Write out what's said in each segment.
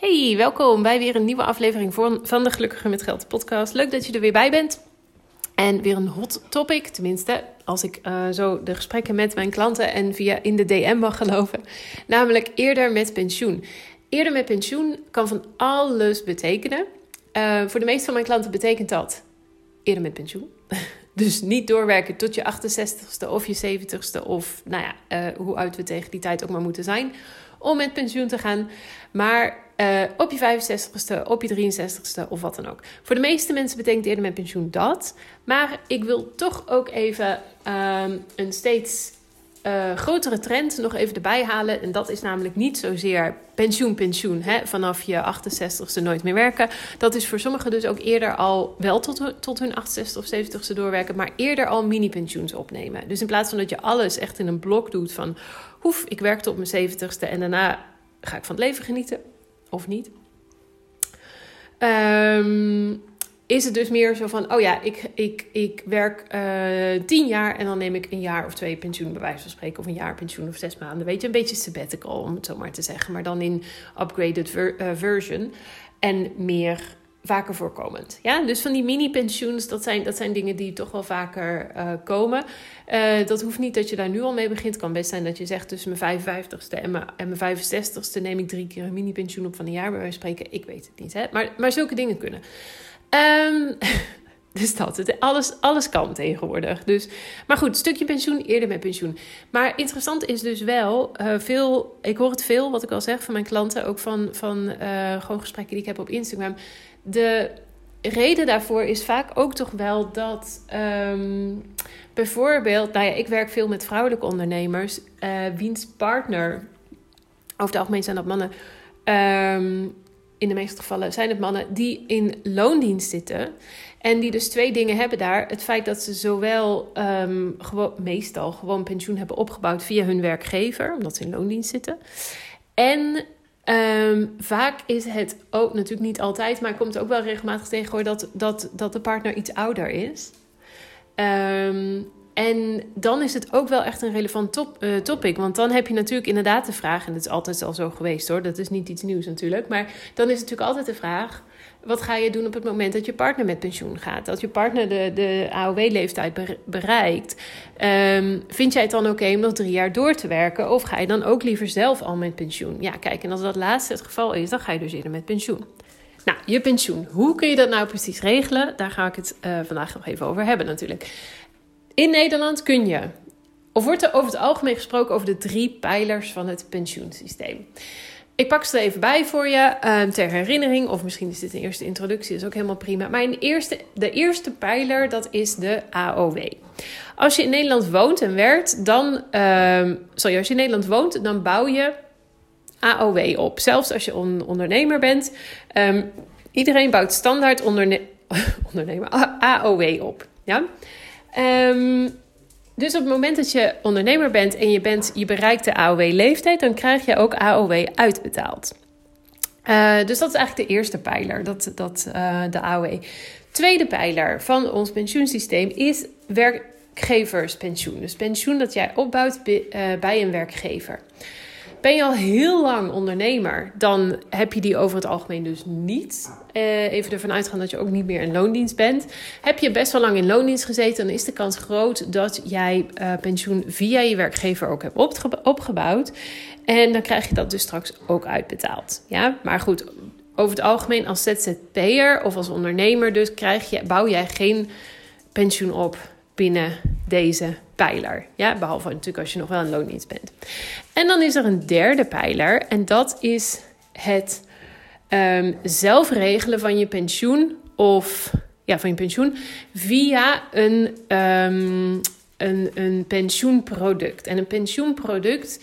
Hey, welkom bij weer een nieuwe aflevering van de Gelukkige met Geld podcast. Leuk dat je er weer bij bent. En weer een hot topic, tenminste, als ik uh, zo de gesprekken met mijn klanten en via in de DM mag geloven. Namelijk eerder met pensioen. Eerder met pensioen kan van alles betekenen. Uh, voor de meeste van mijn klanten betekent dat eerder met pensioen. Dus niet doorwerken tot je 68ste of je 70ste of nou ja, uh, hoe oud we tegen die tijd ook maar moeten zijn om met pensioen te gaan. Maar uh, op je 65ste, op je 63ste of wat dan ook. Voor de meeste mensen betekent eerder met pensioen dat. Maar ik wil toch ook even um, een steeds uh, grotere trend nog even erbij halen. En dat is namelijk niet zozeer pensioen, pensioen. Hè, vanaf je 68ste nooit meer werken. Dat is voor sommigen dus ook eerder al wel tot, tot hun 68 of 70ste doorwerken. Maar eerder al mini-pensioens opnemen. Dus in plaats van dat je alles echt in een blok doet van... Hoef, ik werk tot mijn 70ste en daarna ga ik van het leven genieten. Of niet. Um, is het dus meer zo van: oh ja, ik, ik, ik werk uh, tien jaar en dan neem ik een jaar of twee pensioen, bij wijze van spreken, of een jaar pensioen of zes maanden. Weet je, een beetje sabbatical om het zo maar te zeggen, maar dan in upgraded uh, version en meer vaker voorkomend. Ja, dus van die mini-pensioens, dat zijn, dat zijn dingen die toch wel vaker uh, komen. Uh, dat hoeft niet dat je daar nu al mee begint. Kan best zijn dat je zegt tussen mijn 55ste en mijn, en mijn 65ste neem ik drie keer een mini-pensioen op van een jaar, bij wijze spreken. Ik weet het niet, hè? Maar, maar zulke dingen kunnen. Um, dus dat, het, alles, alles kan tegenwoordig. Dus, maar goed, stukje pensioen, eerder met pensioen. Maar interessant is dus wel, uh, veel, ik hoor het veel, wat ik al zeg, van mijn klanten, ook van, van gewoon gesprekken die ik heb op Instagram. De reden daarvoor is vaak ook toch wel dat um, bijvoorbeeld, nou ja, ik werk veel met vrouwelijke ondernemers, uh, wiens partner, over het algemeen zijn dat mannen, um, in de meeste gevallen zijn het mannen die in loondienst zitten. En die dus twee dingen hebben daar. Het feit dat ze zowel gewoon, meestal gewoon pensioen hebben opgebouwd via hun werkgever, omdat ze in loondienst zitten. En um, vaak is het ook, natuurlijk niet altijd, maar komt ook wel regelmatig tegen hoor, dat, dat, dat de partner iets ouder is. Um, en dan is het ook wel echt een relevant top, uh, topic. Want dan heb je natuurlijk inderdaad de vraag, en dat is altijd al zo geweest hoor, dat is niet iets nieuws natuurlijk. Maar dan is natuurlijk altijd de vraag: wat ga je doen op het moment dat je partner met pensioen gaat? Dat je partner de, de AOW-leeftijd bereikt. Um, vind jij het dan oké om nog drie jaar door te werken? Of ga je dan ook liever zelf al met pensioen? Ja, kijk, en als dat laatste het geval is, dan ga je dus eerder met pensioen. Nou, je pensioen. Hoe kun je dat nou precies regelen? Daar ga ik het uh, vandaag nog even over hebben natuurlijk. In Nederland kun je, of wordt er over het algemeen gesproken over de drie pijlers van het pensioensysteem. Ik pak ze er even bij voor je uh, ter herinnering, of misschien is dit een eerste introductie, is ook helemaal prima. In eerste, de eerste pijler, dat is de AOW. Als je in Nederland woont en werkt, dan, uh, sorry, als je in Nederland woont, dan bouw je AOW op. Zelfs als je on ondernemer bent. Um, iedereen bouwt standaard onderne ondernemer AOW op. Ja? Dus op het moment dat je ondernemer bent en je, bent, je bereikt de AOW-leeftijd, dan krijg je ook AOW uitbetaald. Uh, dus dat is eigenlijk de eerste pijler, dat, dat, uh, de AOW. Tweede pijler van ons pensioensysteem is werkgeverspensioen. Dus pensioen dat jij opbouwt uh, bij een werkgever. Ben je al heel lang ondernemer, dan heb je die over het algemeen dus niet. Uh, even ervan uitgaan dat je ook niet meer in loondienst bent. Heb je best wel lang in loondienst gezeten, dan is de kans groot dat jij uh, pensioen via je werkgever ook hebt opge opgebouwd. En dan krijg je dat dus straks ook uitbetaald. Ja, maar goed, over het algemeen als ZZP'er of als ondernemer, dus krijg je, bouw jij geen pensioen op binnen deze pijler. Ja, behalve natuurlijk als je nog wel een loondienst bent. En dan is er een derde pijler en dat is het um, zelf regelen van je pensioen of ja, van je pensioen via een, um, een, een pensioenproduct. En een pensioenproduct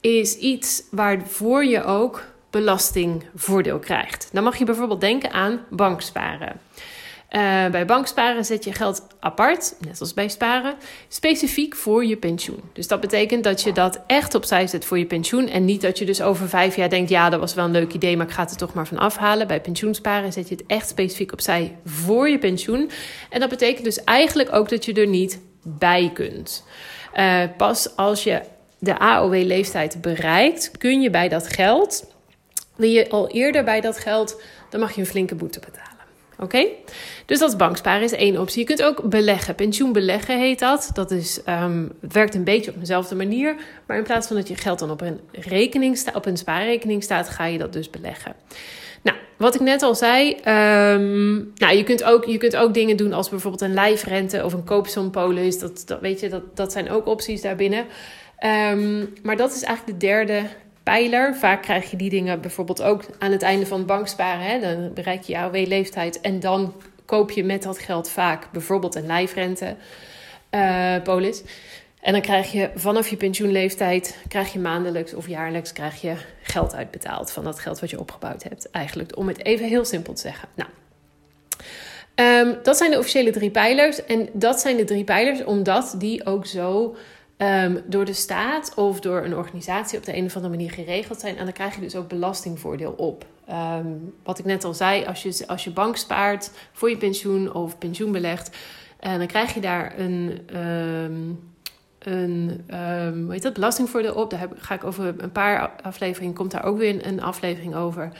is iets waarvoor je ook belastingvoordeel krijgt. Dan mag je bijvoorbeeld denken aan banksparen. Uh, bij banksparen zet je geld apart, net als bij sparen, specifiek voor je pensioen. Dus dat betekent dat je dat echt opzij zet voor je pensioen. En niet dat je dus over vijf jaar denkt: ja, dat was wel een leuk idee, maar ik ga het er toch maar van afhalen. Bij pensioensparen zet je het echt specifiek opzij voor je pensioen. En dat betekent dus eigenlijk ook dat je er niet bij kunt. Uh, pas als je de AOW-leeftijd bereikt, kun je bij dat geld ben je al eerder bij dat geld, dan mag je een flinke boete betalen. Oké? Dus dat is banksparen is één optie. Je kunt ook beleggen. Pensioenbeleggen heet dat. Dat is, het werkt een beetje op dezelfde manier. Maar in plaats van dat je geld dan op een, rekening sta, op een spaarrekening staat, ga je dat dus beleggen. Nou, wat ik net al zei, um, nou, je, kunt ook, je kunt ook dingen doen als bijvoorbeeld een lijfrente of een koopsompolis. Dat, dat, weet je, dat, dat zijn ook opties daarbinnen. Um, maar dat is eigenlijk de derde pijler. Vaak krijg je die dingen bijvoorbeeld ook aan het einde van banksparen. Hè? Dan bereik je je AOW-leeftijd en dan koop je met dat geld vaak bijvoorbeeld een lijfrente uh, polis. En dan krijg je vanaf je pensioenleeftijd, krijg je maandelijks of jaarlijks krijg je geld uitbetaald van dat geld wat je opgebouwd hebt. Eigenlijk, om het even heel simpel te zeggen. Nou, um, dat zijn de officiële drie pijlers. En dat zijn de drie pijlers omdat die ook zo um, door de staat of door een organisatie op de een of andere manier geregeld zijn. En dan krijg je dus ook belastingvoordeel op. Um, wat ik net al zei, als je, als je bank spaart voor je pensioen of pensioen belegt, uh, dan krijg je daar een. Um, een dat, belastingvoordeel op. Daar ga ik over een paar afleveringen, komt daar ook weer een, aflevering over.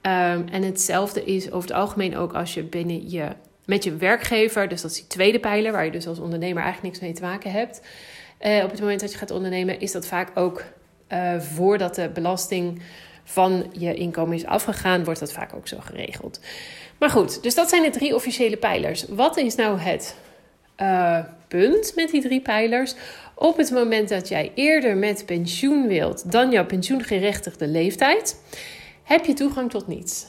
En hetzelfde is over het algemeen ook als je binnen je, met je werkgever, dus dat is die tweede pijler, waar je dus als ondernemer eigenlijk niks mee te maken hebt. Uh, op het moment dat je gaat ondernemen, is dat vaak ook uh, voordat de belasting van je inkomen is afgegaan, wordt dat vaak ook zo geregeld. Maar goed, dus dat zijn de drie officiële pijlers. Wat is nou het uh, punt met die drie pijlers? Op het moment dat jij eerder met pensioen wilt dan jouw pensioengerechtigde leeftijd, heb je toegang tot niets.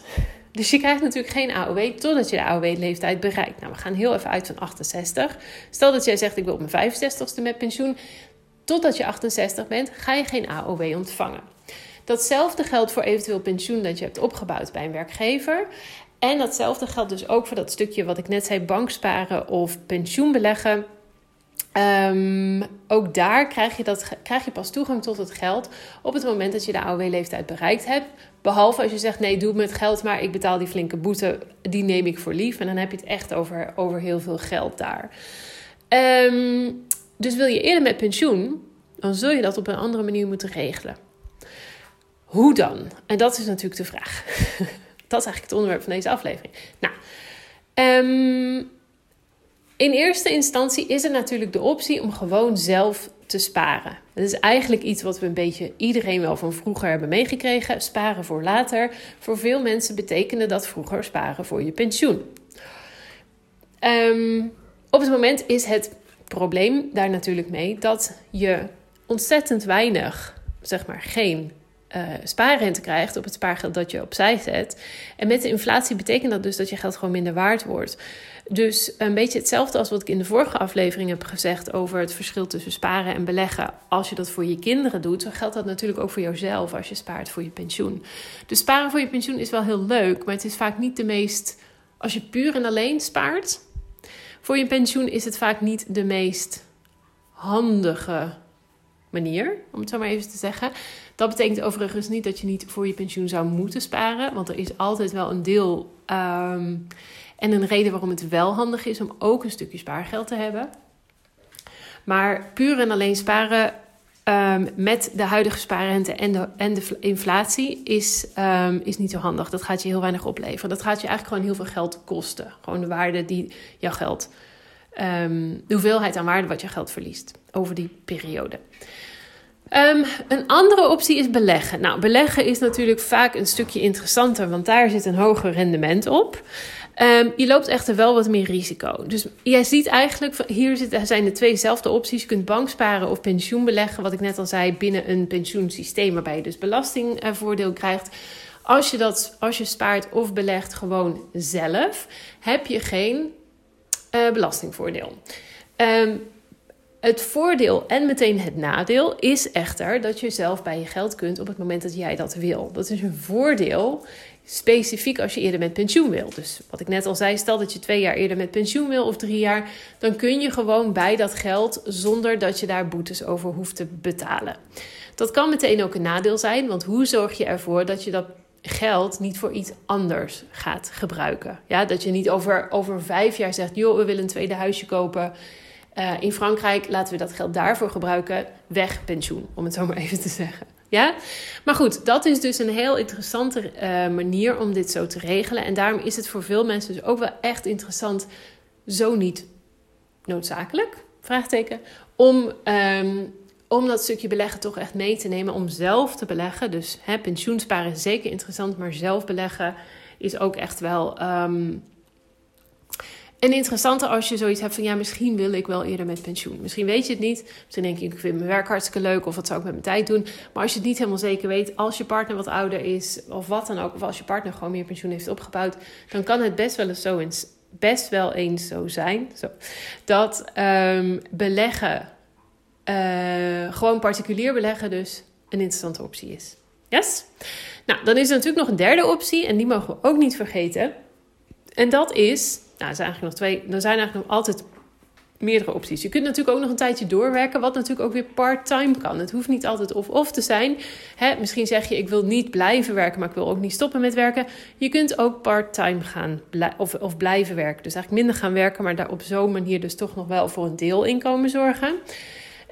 Dus je krijgt natuurlijk geen AOW totdat je de AOW-leeftijd bereikt. Nou, we gaan heel even uit van 68. Stel dat jij zegt: Ik wil op mijn 65ste met pensioen. Totdat je 68 bent, ga je geen AOW ontvangen. Datzelfde geldt voor eventueel pensioen dat je hebt opgebouwd bij een werkgever. En datzelfde geldt dus ook voor dat stukje wat ik net zei: banksparen of pensioenbeleggen. Um, ook daar krijg je, dat, krijg je pas toegang tot het geld op het moment dat je de AOW-leeftijd bereikt hebt. Behalve als je zegt: nee, doe het met geld, maar ik betaal die flinke boete, die neem ik voor lief. En dan heb je het echt over, over heel veel geld daar. Um, dus wil je eerder met pensioen, dan zul je dat op een andere manier moeten regelen. Hoe dan? En dat is natuurlijk de vraag. dat is eigenlijk het onderwerp van deze aflevering. Nou, um, in eerste instantie is er natuurlijk de optie om gewoon zelf te sparen. Dat is eigenlijk iets wat we een beetje iedereen wel van vroeger hebben meegekregen. Sparen voor later. Voor veel mensen betekende dat vroeger sparen voor je pensioen. Um, op het moment is het probleem daar natuurlijk mee dat je ontzettend weinig, zeg maar geen uh, spaarrente krijgt op het spaargeld dat je opzij zet. En met de inflatie betekent dat dus dat je geld gewoon minder waard wordt. Dus een beetje hetzelfde als wat ik in de vorige aflevering heb gezegd over het verschil tussen sparen en beleggen. Als je dat voor je kinderen doet, zo geldt dat natuurlijk ook voor jouzelf als je spaart voor je pensioen. Dus sparen voor je pensioen is wel heel leuk, maar het is vaak niet de meest. Als je puur en alleen spaart voor je pensioen, is het vaak niet de meest handige manier, om het zo maar even te zeggen. Dat betekent overigens niet dat je niet voor je pensioen zou moeten sparen, want er is altijd wel een deel. Um, en een reden waarom het wel handig is om ook een stukje spaargeld te hebben. Maar puur en alleen sparen um, met de huidige spaarrente en de, en de inflatie is, um, is niet zo handig. Dat gaat je heel weinig opleveren. Dat gaat je eigenlijk gewoon heel veel geld kosten. Gewoon de waarde die jouw geld, um, de hoeveelheid aan waarde wat je geld verliest over die periode. Um, een andere optie is beleggen. Nou, beleggen is natuurlijk vaak een stukje interessanter, want daar zit een hoger rendement op. Um, je loopt echter wel wat meer risico. Dus jij ziet eigenlijk, hier zijn de tweezelfde opties. Je kunt banksparen of pensioen beleggen, wat ik net al zei, binnen een pensioensysteem waarbij je dus belastingvoordeel krijgt. Als je, dat, als je spaart of belegt gewoon zelf, heb je geen uh, belastingvoordeel. Um, het voordeel en meteen het nadeel is echter dat je zelf bij je geld kunt op het moment dat jij dat wil. Dat is een voordeel specifiek als je eerder met pensioen wil. Dus wat ik net al zei, stel dat je twee jaar eerder met pensioen wil of drie jaar, dan kun je gewoon bij dat geld zonder dat je daar boetes over hoeft te betalen. Dat kan meteen ook een nadeel zijn, want hoe zorg je ervoor dat je dat geld niet voor iets anders gaat gebruiken? Ja, dat je niet over, over vijf jaar zegt, joh, we willen een tweede huisje kopen. Uh, in Frankrijk laten we dat geld daarvoor gebruiken. Weg pensioen, om het zo maar even te zeggen. Ja? Maar goed, dat is dus een heel interessante uh, manier om dit zo te regelen. En daarom is het voor veel mensen dus ook wel echt interessant, zo niet noodzakelijk, vraagteken, om, um, om dat stukje beleggen toch echt mee te nemen, om zelf te beleggen. Dus hè, pensioensparen is zeker interessant, maar zelf beleggen is ook echt wel... Um, en interessante als je zoiets hebt van ja, misschien wil ik wel eerder met pensioen. Misschien weet je het niet. Misschien denk je, ik vind mijn werk hartstikke leuk of wat zou ik met mijn tijd doen. Maar als je het niet helemaal zeker weet, als je partner wat ouder is of wat dan ook, of als je partner gewoon meer pensioen heeft opgebouwd, dan kan het best wel eens zo, eens, best wel eens zo zijn zo, dat um, beleggen, uh, gewoon particulier beleggen, dus een interessante optie is. Yes? Nou, dan is er natuurlijk nog een derde optie en die mogen we ook niet vergeten. En dat is nou, er zijn eigenlijk nog twee. Er zijn eigenlijk nog altijd meerdere opties. Je kunt natuurlijk ook nog een tijdje doorwerken, wat natuurlijk ook weer part-time kan. Het hoeft niet altijd of-of te zijn. Hè, misschien zeg je, ik wil niet blijven werken, maar ik wil ook niet stoppen met werken. Je kunt ook part-time gaan of, of blijven werken. Dus eigenlijk minder gaan werken, maar daar op zo'n manier dus toch nog wel voor een deelinkomen zorgen.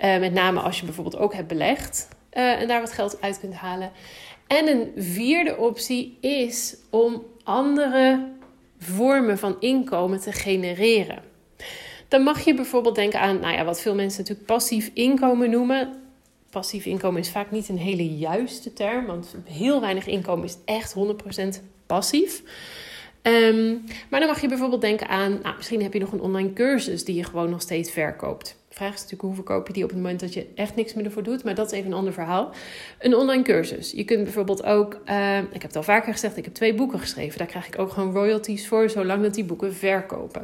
Uh, met name als je bijvoorbeeld ook hebt belegd uh, en daar wat geld uit kunt halen. En een vierde optie is om andere vormen van inkomen te genereren. Dan mag je bijvoorbeeld denken aan, nou ja, wat veel mensen natuurlijk passief inkomen noemen. Passief inkomen is vaak niet een hele juiste term, want heel weinig inkomen is echt 100% passief. Um, maar dan mag je bijvoorbeeld denken aan, nou, misschien heb je nog een online cursus die je gewoon nog steeds verkoopt. De vraag is natuurlijk hoe verkoop je die op het moment dat je echt niks meer ervoor doet. Maar dat is even een ander verhaal. Een online cursus. Je kunt bijvoorbeeld ook, uh, ik heb het al vaker gezegd, ik heb twee boeken geschreven. Daar krijg ik ook gewoon royalties voor, zolang dat die boeken verkopen.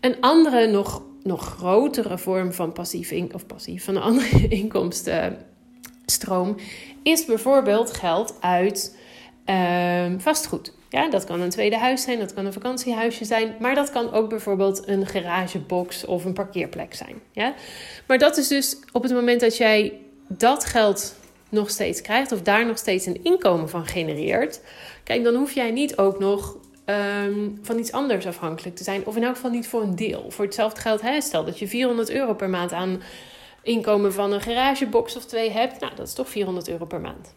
Een andere, nog, nog grotere vorm van passief, in, of passief, van een andere inkomstenstroom is bijvoorbeeld geld uit uh, vastgoed. Ja, dat kan een tweede huis zijn, dat kan een vakantiehuisje zijn, maar dat kan ook bijvoorbeeld een garagebox of een parkeerplek zijn. Ja? Maar dat is dus op het moment dat jij dat geld nog steeds krijgt of daar nog steeds een inkomen van genereert, kijk, dan hoef jij niet ook nog um, van iets anders afhankelijk te zijn, of in elk geval niet voor een deel. Voor hetzelfde geld, hè, stel dat je 400 euro per maand aan inkomen van een garagebox of twee hebt, nou, dat is toch 400 euro per maand.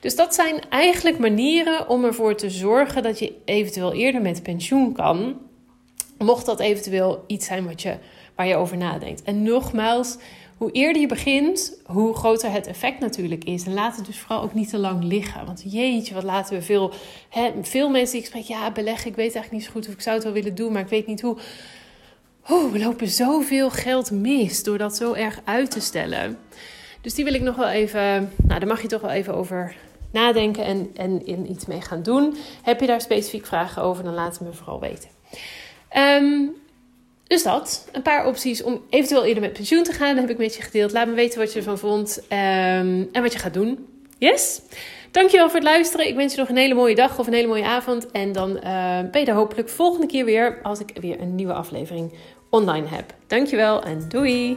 Dus dat zijn eigenlijk manieren om ervoor te zorgen dat je eventueel eerder met pensioen kan. Mocht dat eventueel iets zijn wat je, waar je over nadenkt. En nogmaals, hoe eerder je begint, hoe groter het effect natuurlijk is. En laat het dus vooral ook niet te lang liggen. Want jeetje, wat laten we veel... Hè, veel mensen die ik spreek, ja, beleggen, ik weet eigenlijk niet zo goed of ik zou het wel willen doen, maar ik weet niet hoe. We lopen zoveel geld mis door dat zo erg uit te stellen. Dus die wil ik nog wel even, nou, daar mag je toch wel even over nadenken en, en in iets mee gaan doen. Heb je daar specifiek vragen over, dan laat het me vooral weten. Um, dus dat, een paar opties om eventueel eerder met pensioen te gaan. Dat heb ik met je gedeeld. Laat me weten wat je ervan vond um, en wat je gaat doen. Yes? Dankjewel voor het luisteren. Ik wens je nog een hele mooie dag of een hele mooie avond. En dan uh, ben je er hopelijk volgende keer weer als ik weer een nieuwe aflevering online heb. Dankjewel en doei!